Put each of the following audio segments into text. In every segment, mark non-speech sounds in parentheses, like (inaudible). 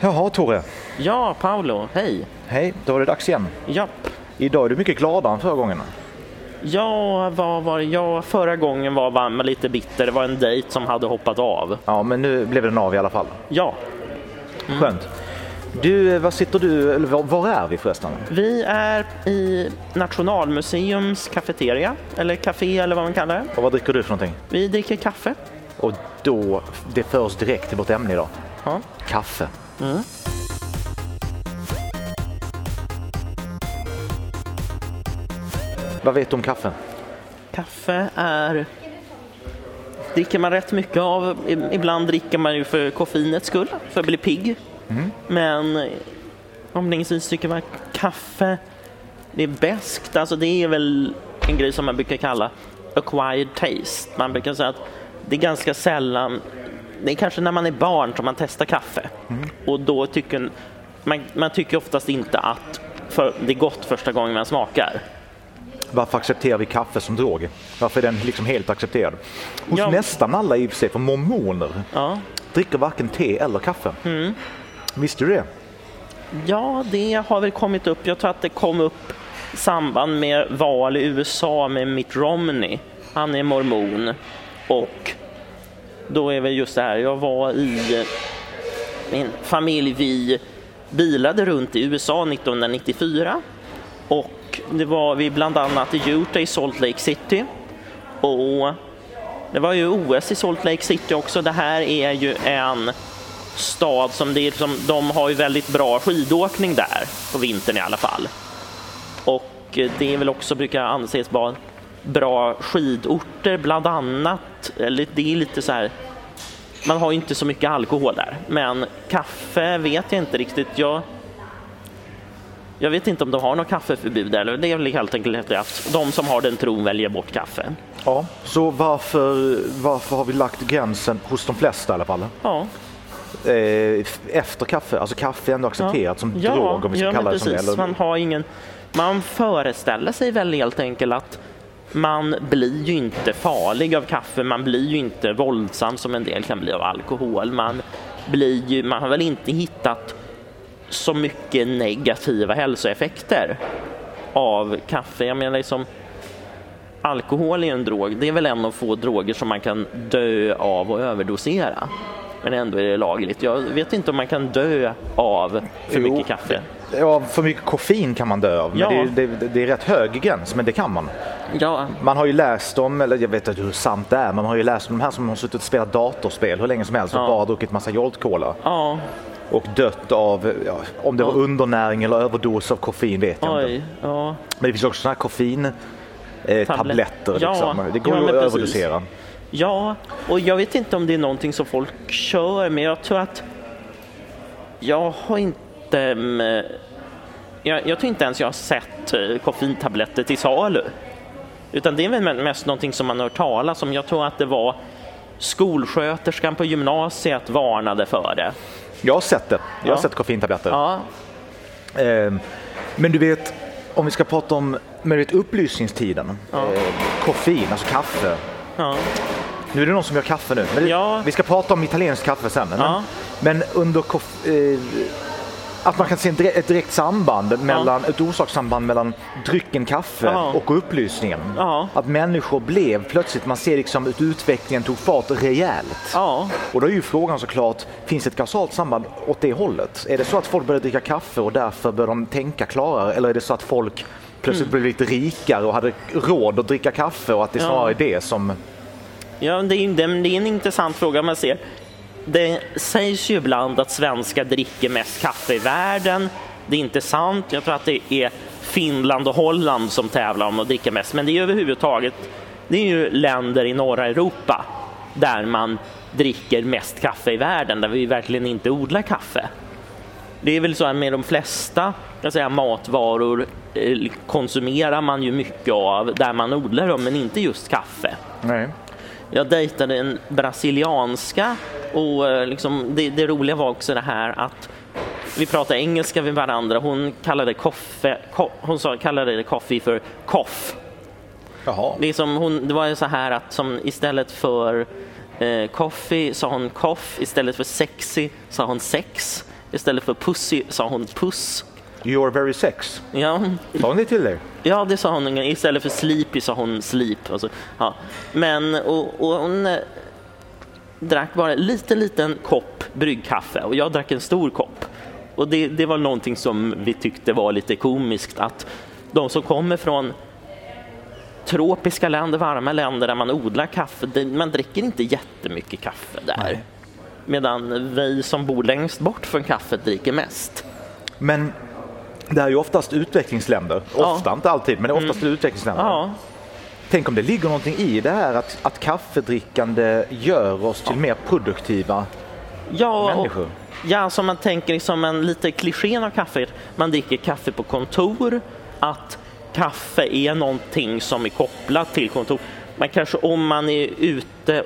Jaha, Tore. Ja, Paolo, hej. Hej, då var det dags igen. Japp. Idag är du mycket gladare än förra gången. Ja, vad var jag förra gången var man lite bitter. Det var en dejt som hade hoppat av. Ja, men nu blev den av i alla fall. Ja, Skönt. Du, var sitter du, eller var, var är vi förresten? vi är i Nationalmuseums kafeteria, eller café eller vad man kallar det. Och vad dricker du för någonting? Vi dricker kaffe. Och då, det för oss direkt till vårt ämne idag. Ja. Kaffe. Vad vet du om kaffe? Kaffe är... dricker man rätt mycket av. Ibland dricker man ju för koffeinets skull, för att bli pigg. Men omläggningsvis tycker man kaffe, det är bäst. Alltså det är väl en grej som man brukar kalla acquired taste. Man brukar säga att det är ganska sällan, det är kanske när man är barn som man testar kaffe. Och då tycker man, man tycker oftast inte att för, det är gott första gången man smakar. Varför accepterar vi kaffe som drog? Varför är den liksom helt accepterad? Hos Ja. nästan alla i och för sig, för mormoner Ja. dricker varken te eller kaffe. Visste du det? Ja, det har väl kommit upp. Jag tror att det kom upp i samband med val i USA med Mitt Romney. Han är mormon och då är väl just det här, jag var i eh, min familj, vi bilade runt i USA 1994 och det var vi bland annat i Utah i Salt Lake City och det var ju OS i Salt Lake City också. Det här är ju en stad som det är liksom, de har ju väldigt bra skidåkning där på vintern i alla fall. Och eh, det är väl också brukar anses vara bra skidorter bland annat. Det är lite så här. Man har ju inte så mycket alkohol där, men kaffe vet jag inte riktigt. Jag, jag vet inte om de har något kaffeförbud där. eller Det är väl helt enkelt att de som har den tron väljer bort kaffe. Ja. Så varför, varför har vi lagt gränsen hos de flesta i alla fall? Ja, Eh, efter kaffe, alltså kaffe är ändå accepterat som ja, drog om vi ska ja, kalla det som det. precis. Eller, Man har ingen... Man föreställer sig väl helt enkelt att man blir ju inte farlig av kaffe, man blir ju inte våldsam som en del kan bli av alkohol. Man, blir ju, man har väl inte hittat så mycket negativa hälsoeffekter av kaffe. Jag menar liksom, alkohol är en drog, det är väl en av få droger som man kan dö av och överdosera. Men ändå är det lagligt. Jag vet inte om man kan dö av för Jo. mycket kaffe. Ja, för mycket koffein kan man dö av, men Ja. det, är- det, det är rätt hög gräns, men det kan man. Ja, Man har ju läst om, eller jag vet inte hur sant det är, men man har ju läst om de här som har suttit och spelat datorspel hur länge som helst och Ja. bara druckit massa Jolt Cola ja, och dött av, ja, om det var undernäring eller överdos av koffein vet jag inte. oj, ja. Men det finns också sådana här koffein eh, Liksom. Det går ju men att precis. överdosera. Ja, och jag vet inte om det är någonting som folk kör, men jag tror att jag har inte... mm, Jag, jag tror inte ens jag har sett eh, koffeintabletter till salu. Utan det är väl mest någonting som man har hört talas om. Jag tror att det var skolsköterskan på gymnasiet varnade för det. Jag har sett det. Jag har Ja. sett koffeintabletter. Ja, Ehm, men du vet, om vi ska prata om det upplysningstiden. Ja. Eh, koffein, alltså kaffe. ja, Nu är det någon som gör kaffe nu. Men Ja. Vi ska prata om italienskt kaffe sen. Men, men under koff, eh, att man kan se ett direkt samband, mellan, ett orsakssamband mellan drycken kaffe Ja. och upplysningen. Ja. Att människor blev plötsligt, man ser liksom att utvecklingen tog fart rejält. ja. Och då är ju frågan såklart, finns det ett kausalt samband åt det hållet? Är det så att folk började dricka kaffe och därför började de tänka klarare? Eller är det så att folk plötsligt blev lite rikare och hade råd att dricka kaffe och att det Ja. snarare är det som... Ja, det är, det är en intressant fråga man ser. Det sägs ju ibland att svenskar dricker mest kaffe i världen. Det är inte sant. Jag tror att det är Finland och Holland som tävlar om att dricka mest. Men det är överhuvudtaget, det är ju länder i norra Europa där man dricker mest kaffe i världen, där vi verkligen inte odlar kaffe. Det är väl så här med de flesta jag säga, matvaror eh, konsumerar man ju mycket av där man odlar dem, men inte just kaffe. Nej. Jag dejtade en brasilianska och eh, liksom, det, det roliga var också det här att vi pratade engelska med varandra. Hon kallade, koffe, ko, hon sa, kallade det coffee för koff. Det, som hon, det var ju så här att som istället för eh, coffee sa hon koff, istället för sexy sa hon sex. Istället för pussy sa hon puss. You're very sex. Ja, Sa hon det till dig? ja det sa hon. Istället för sleepy sa hon sleep. Alltså, ja. Men och, och hon eh, drack bara en liten, liten kopp bryggkaffe och jag drack en stor kopp. Och det, det var någonting som vi tyckte var lite komiskt att de som kommer från tropiska länder, varma länder där man odlar kaffe, man dricker inte jättemycket kaffe där. Nej. Medan vi som bor längst bort från kaffet dricker mest. Men det här är ju oftast utvecklingsländer. Ja. Mm. Ofta, inte alltid, men oftast utvecklingsländer. Ja, Tänk om det ligger någonting i det här att, att kaffedrickande gör oss till mer produktiva ja, och, människor. ja som man tänker liksom en lite klichén av kaffe, man dricker kaffe på kontor, att kaffe är någonting som är kopplat till kontor. Men kanske om man är ute,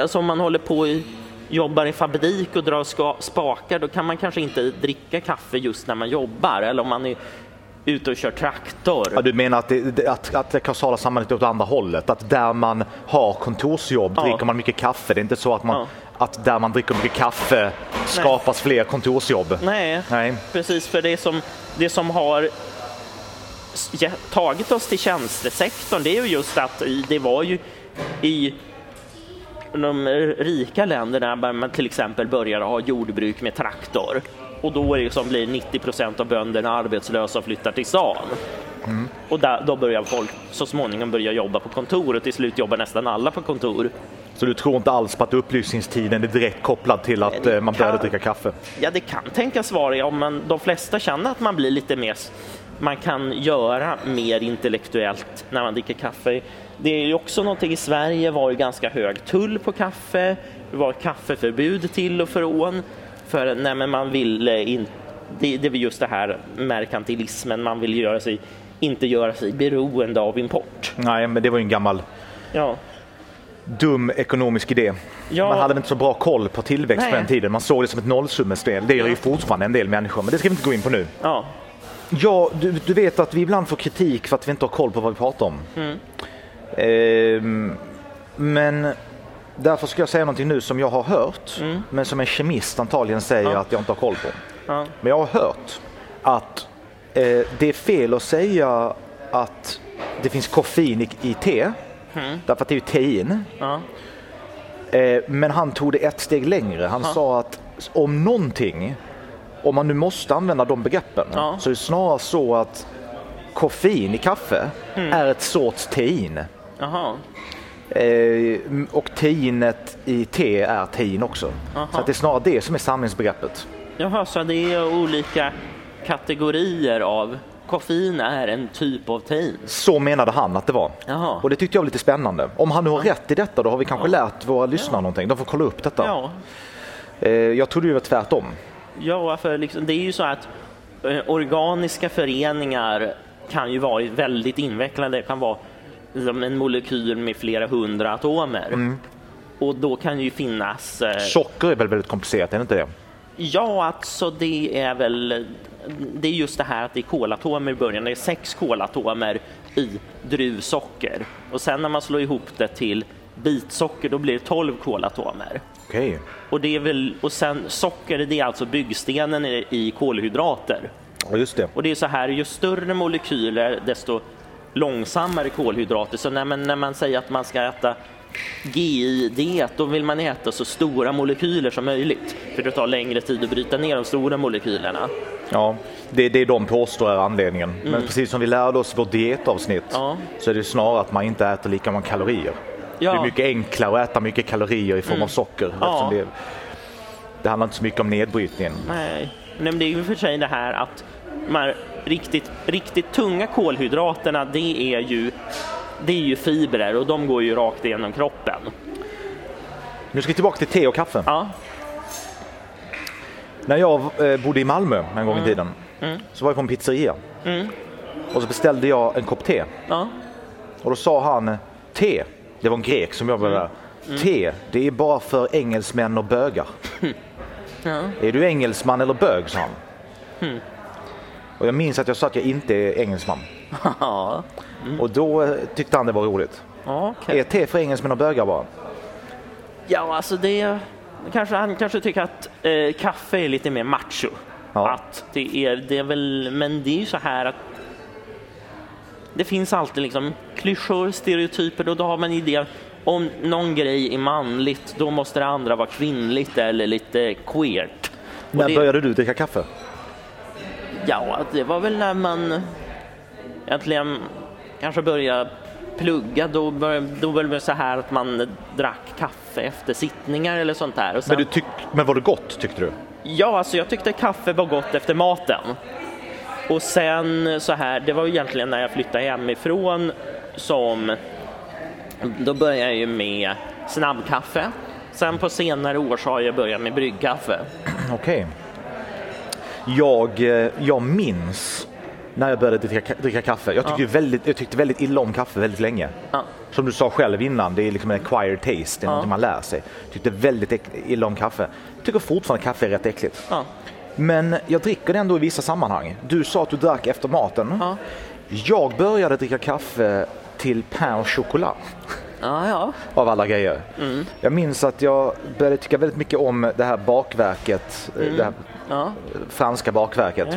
alltså om man håller på i jobbar i fabrik och drar spakar, då kan man kanske inte dricka kaffe just när man jobbar. Eller om man är ute och kör traktor. Ja, du menar att det, att, att det kausala sambandet är åt andra hållet? Att där man har kontorsjobb Ja. dricker man mycket kaffe? Det är inte så att, man, Ja. att där man dricker mycket kaffe skapas fler kontorsjobb? Nej, Nej. precis. För det som, det som har tagit oss till tjänstesektorn, det är ju just att det var ju i de rika länderna där man till exempel börjar ha jordbruk med traktor och då är det som blir 90 procent av bönderna arbetslösa och flyttar till stan. Och där, då börjar folk så småningom börja jobba på kontor och till slut jobbar nästan alla på kontor. Så du tror inte alls på att upplysningstiden är direkt kopplad till att Det eh, man började kan- dricka kaffe? Ja, det kan tänkas vara det. Om man, de flesta känner att man blir lite mer, man kan göra mer intellektuellt när man dricker kaffe. Det är ju också någonting i Sverige var ju ganska hög tull på kaffe. Det var kaffeförbud till och från. För nej, men man ville in, det, det är just det här merkantilismen, man vill göra sig, inte göra sig beroende av import. Nej, men det var ju en gammal Ja, dum ekonomisk idé. Ja. Man hade inte så bra koll på tillväxt Nej. på den tiden. Man såg det som ett nollsummespel. Det gör ju fortfarande en del människor, men det ska vi inte gå in på nu. ja, Ja, du, du vet att vi ibland får kritik för att vi inte har koll på vad vi pratar om. Mm. Ehm, men därför ska jag säga någonting nu som jag har hört, men som en kemist antagligen säger Mm. Ja. att jag inte har koll på. ja, Men jag har hört att eh, det är fel att säga att det finns koffein i, i te, Mm. därför att det är ju tein. ja, Eh, men han tog det ett steg längre. Han sa att om någonting, om man nu måste använda de begreppen, så är det snarare så att koffein i kaffe Mm. är ett sorts tein. Jaha, Eh, och teinet i te är tein också. Aha. Så det är snarare det som är samlingsbegreppet. Jaha, så det är olika kategorier av koffein är en typ av tein? Så menade han att det var. Jaha. Och det tyckte jag var lite spännande. Om han nu har rätt i detta, då har vi kanske lärt våra lyssnare någonting. De får kolla upp detta. Ja, Eh, jag trodde det var tvärtom. ja för liksom, det är ju så att eh, organiska föreningar kan ju vara väldigt invecklade. Det kan vara liksom, en molekyl med flera hundra atomer. Och då kan ju finnas... Eh, Socker är väl väldigt komplicerat, är det inte det? Ja, alltså det är väl det är just det här att det är kolatomer i början. Det är sex kolatomer i druvsocker och sen när man slår ihop det till bitsocker då blir det 12 kolatomer. Okej. Och, det är väl, och sen socker det är alltså byggstenen i, i kolhydrater. Ja, just det. Och det är så här, ju större molekyler desto långsammare kolhydrater. Så när man, när man säger att man ska äta GI-diet, då vill man äta så stora molekyler som möjligt. För det tar längre tid att bryta ner de stora molekylerna. Ja, det är det de påstår är anledningen. Men precis som vi lärde oss i vårt dietavsnitt Mm. Ja. så är det snarare att man inte äter lika många kalorier. Ja. Det är mycket enklare att äta mycket kalorier i form av socker. Ja. Det, det handlar inte så mycket om nedbrytningen. Nej, Är ju för sig det här att de här riktigt, riktigt tunga kolhydraterna, det är ju det är ju fibrer och de går ju rakt igenom kroppen. Nu ska vi tillbaka till te och kaffe. Ja, När jag eh, bodde i Malmö en gång i Mm. tiden så var jag på en pizzeria. Och så beställde jag en kopp te. ja, Och då sa han te, det var en grek som jobbade där. Mm. Te, det är bara för engelsmän och bögar. (laughs) ja. Är du engelsman eller bög? sa han. Hmm. Och jag minns att jag sa att jag inte är engelsman. (laughs) ja. Och då eh, tyckte han det var roligt. okej. Är te för engelsmän och bögar bara? Ja, alltså det, kanske, han kanske tycker att eh, kaffe är lite mer macho. Ja. Att det är, det är väl, men det är ju så här att det finns alltid liksom klyschor, stereotyper och då har man idén om någon grej är manligt, då måste det andra vara kvinnligt eller lite queert. Och När det, började du dricka kaffe? Ja, det var väl när man egentligen kanske började plugga. Då, började, då var det så här att man drack kaffe efter sittningar eller sånt där. Sen, Men, du tyck, men var det gott tyckte du? Ja, alltså jag tyckte kaffe var gott efter maten. Och sen så här, det var ju egentligen när jag flyttade hemifrån som då började jag ju med snabbkaffe. Sen på senare år så har jag börjat med bryggkaffe. Okej. Jag, eh, jag minns när jag började dricka, dricka kaffe. Jag tyckte, ju väldigt, jag tyckte väldigt illa om kaffe väldigt länge. Ja. Som du sa själv innan, det är liksom en acquired taste, det är Ja. man lär sig. Tyckte väldigt illa om kaffe. Tycker fortfarande kaffe är rätt äckligt. Ja. Men jag dricker det ändå i vissa sammanhang. Du sa att du drack efter maten. Ja. Jag började dricka kaffe till pain au chocolat Ja, ja. av alla grejer. Mm. Jag minns att jag började tycka väldigt mycket om det här bakverket, eh, det här ja. franska bakverket.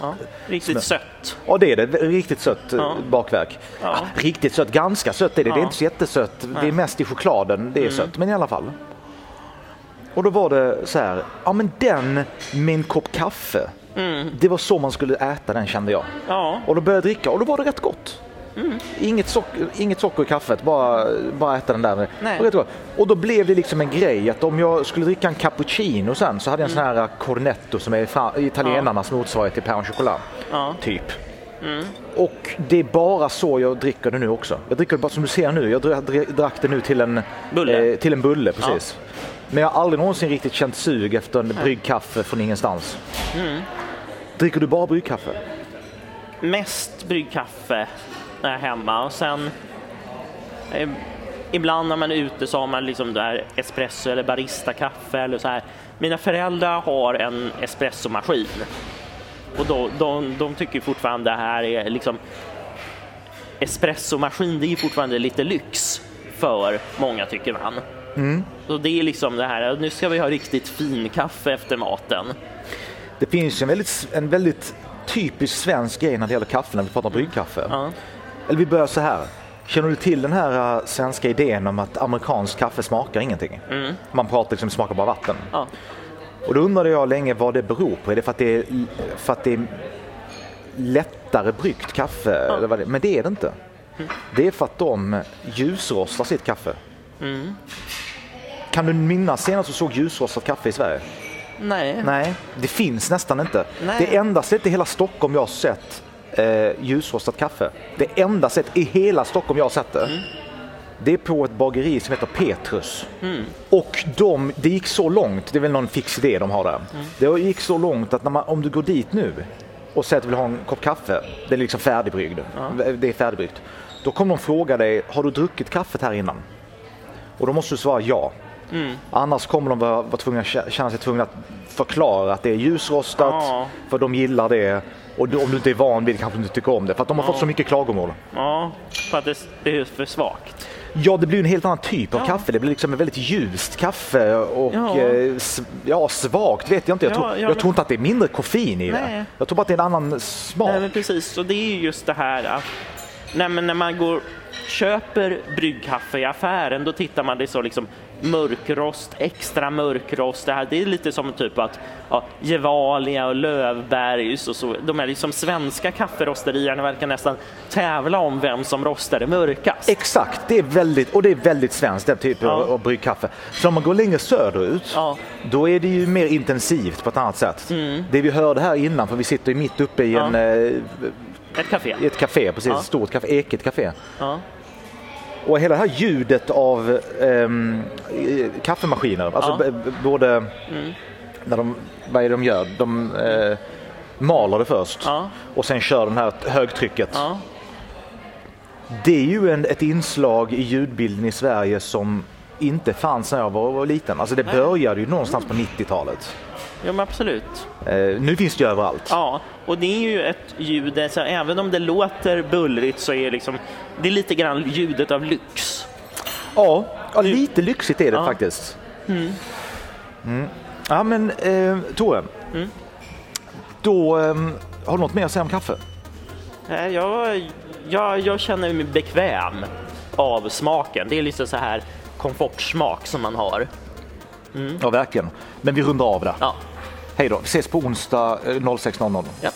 ja. Riktigt sött. Ja det är det, riktigt sött eh, bakverk. Ah, riktigt sött, ganska sött är det. Det är inte så jättesött, det är mest i chokladen det är Mm. sött, men i alla fall. Och då var det så här, ja men den med en kopp kaffe, Mm. det var så man skulle äta den kände jag. Ja. Och då började jag dricka och då var det rätt gott. Mm. Inget, socker, inget socker i kaffet, bara, bara äta den där. Och, och då blev det liksom en grej att om jag skulle dricka en cappuccino sen så hade jag en sån här Mm. cornetto som är italienarnas motsvarighet till pain au chocolat. Ja. Typ. Mm. Och det är bara så jag dricker det nu också. Jag dricker det bara som du ser nu. Jag dra- dra- drack det nu till en Bulle. Eh, till en bulle, precis. Men jag har aldrig någonsin riktigt känt sug efter en bryggkaffe från ingenstans. Mm. Dricker du bara bryggkaffe? Mest bryggkaffe när jag är hemma och sen eh, ibland när man är ute så har man liksom där espresso eller barista-kaffe eller så här. Mina föräldrar har en espressomaskin och då, de, de tycker fortfarande det här är liksom espressomaskin, det är fortfarande lite lyx för många tycker man. Så det är liksom det här, nu ska vi ha riktigt fin kaffe efter maten. Det finns en väldigt, en väldigt typisk svensk grej när det gäller kaffe när vi pratar om bryggkaffe. Ja. Eller vi börjar så här. Känner du till den här uh, svenska idén om att amerikansk kaffe smakar ingenting? Man pratar liksom smakar bara vatten. Ja. Och då undrade jag länge vad det beror på. Är det för att det är, för att det är lättare bryggt kaffe? Eller vad det, men det är det inte. Det är för att de ljusrostar sitt kaffe. Kan du minnas senast du såg ljusrostat kaffe i Sverige? Nej. Nej, det finns nästan inte. Nej. Det enda stället i hela Stockholm jag har sett eh, ljusrostat kaffe. Det enda sättet i hela Stockholm jag har sett det. Det är på ett bageri som heter Petrus. Och de, det gick så långt, det är väl någon fix idé de har där. Det gick så långt att man, om du går dit nu och säger att du vill ha en kopp kaffe, det är liksom färdigbryggd. Det är färdigbryggt. Då kommer de fråga dig, har du druckit kaffet här innan? Och då måste du svara ja. Annars kommer de vara, vara tvungna, känna sig tvungna att förklara att det är ljusrostat, Ja. för de gillar det. Och om du inte är van vid det kanske du inte tycker om det, för att de har fått så mycket klagomål. Ja, för att det, det är för svagt. Ja, det blir en helt annan typ av Ja. kaffe. Det blir liksom ett väldigt ljust kaffe och Ja. ja, s- ja svagt vet jag inte. Jag, Ja, tror, ja, jag men- tror inte att det är mindre koffein i det. Nej. Jag tror bara att det är en annan smak. Nej, men precis, och det är ju just det här att nej, när man går köper bryggkaffe i affären, då tittar man det så liksom mörkrost, extra mörkrost. Det, här, det är lite som typ att ja, Gevalia och Lövbergs och så. De här liksom svenska kafferosterierna verkar nästan tävla om vem som rostar det mörkast. Exakt, det är väldigt, och det är väldigt svenskt den typen Ja. av, av bryggkaffe. Så om man går längre söderut, Ja. då är det ju mer intensivt på ett annat sätt. Det vi hörde här innan, för vi sitter mitt uppe i, Mm. En, eh, Ett café. ett café, precis, ett stort café, Eket café. Och hela det här ljudet av ehm, eh, kaffemaskiner, alltså Ja. både när de, vad är det de gör? De eh, maler det först Ja. och sen kör den här högtrycket. Ja. Det är ju en, ett inslag i ljudbilden i Sverige som inte fanns när jag var, var liten. Alltså det började ju någonstans på 90-talet. Ja, men absolut. Eh, nu finns det ju överallt. Ja, och det är ju ett ljud, alltså, även om det låter bullrigt så är det liksom, det är lite grann ljudet av lyx. Ja, ja lite lyxigt är det Ja. faktiskt. Ja, men eh, Tore. Då eh, har du något mer att säga om kaffe? Nej, Jag, jag, jag känner mig bekväm av smaken. Det är lite så här komfortsmak som man har. Ja, verkligen. Men vi rundar av där. Ja, Hej då. Vi ses på onsdag eh, 06.00. ja.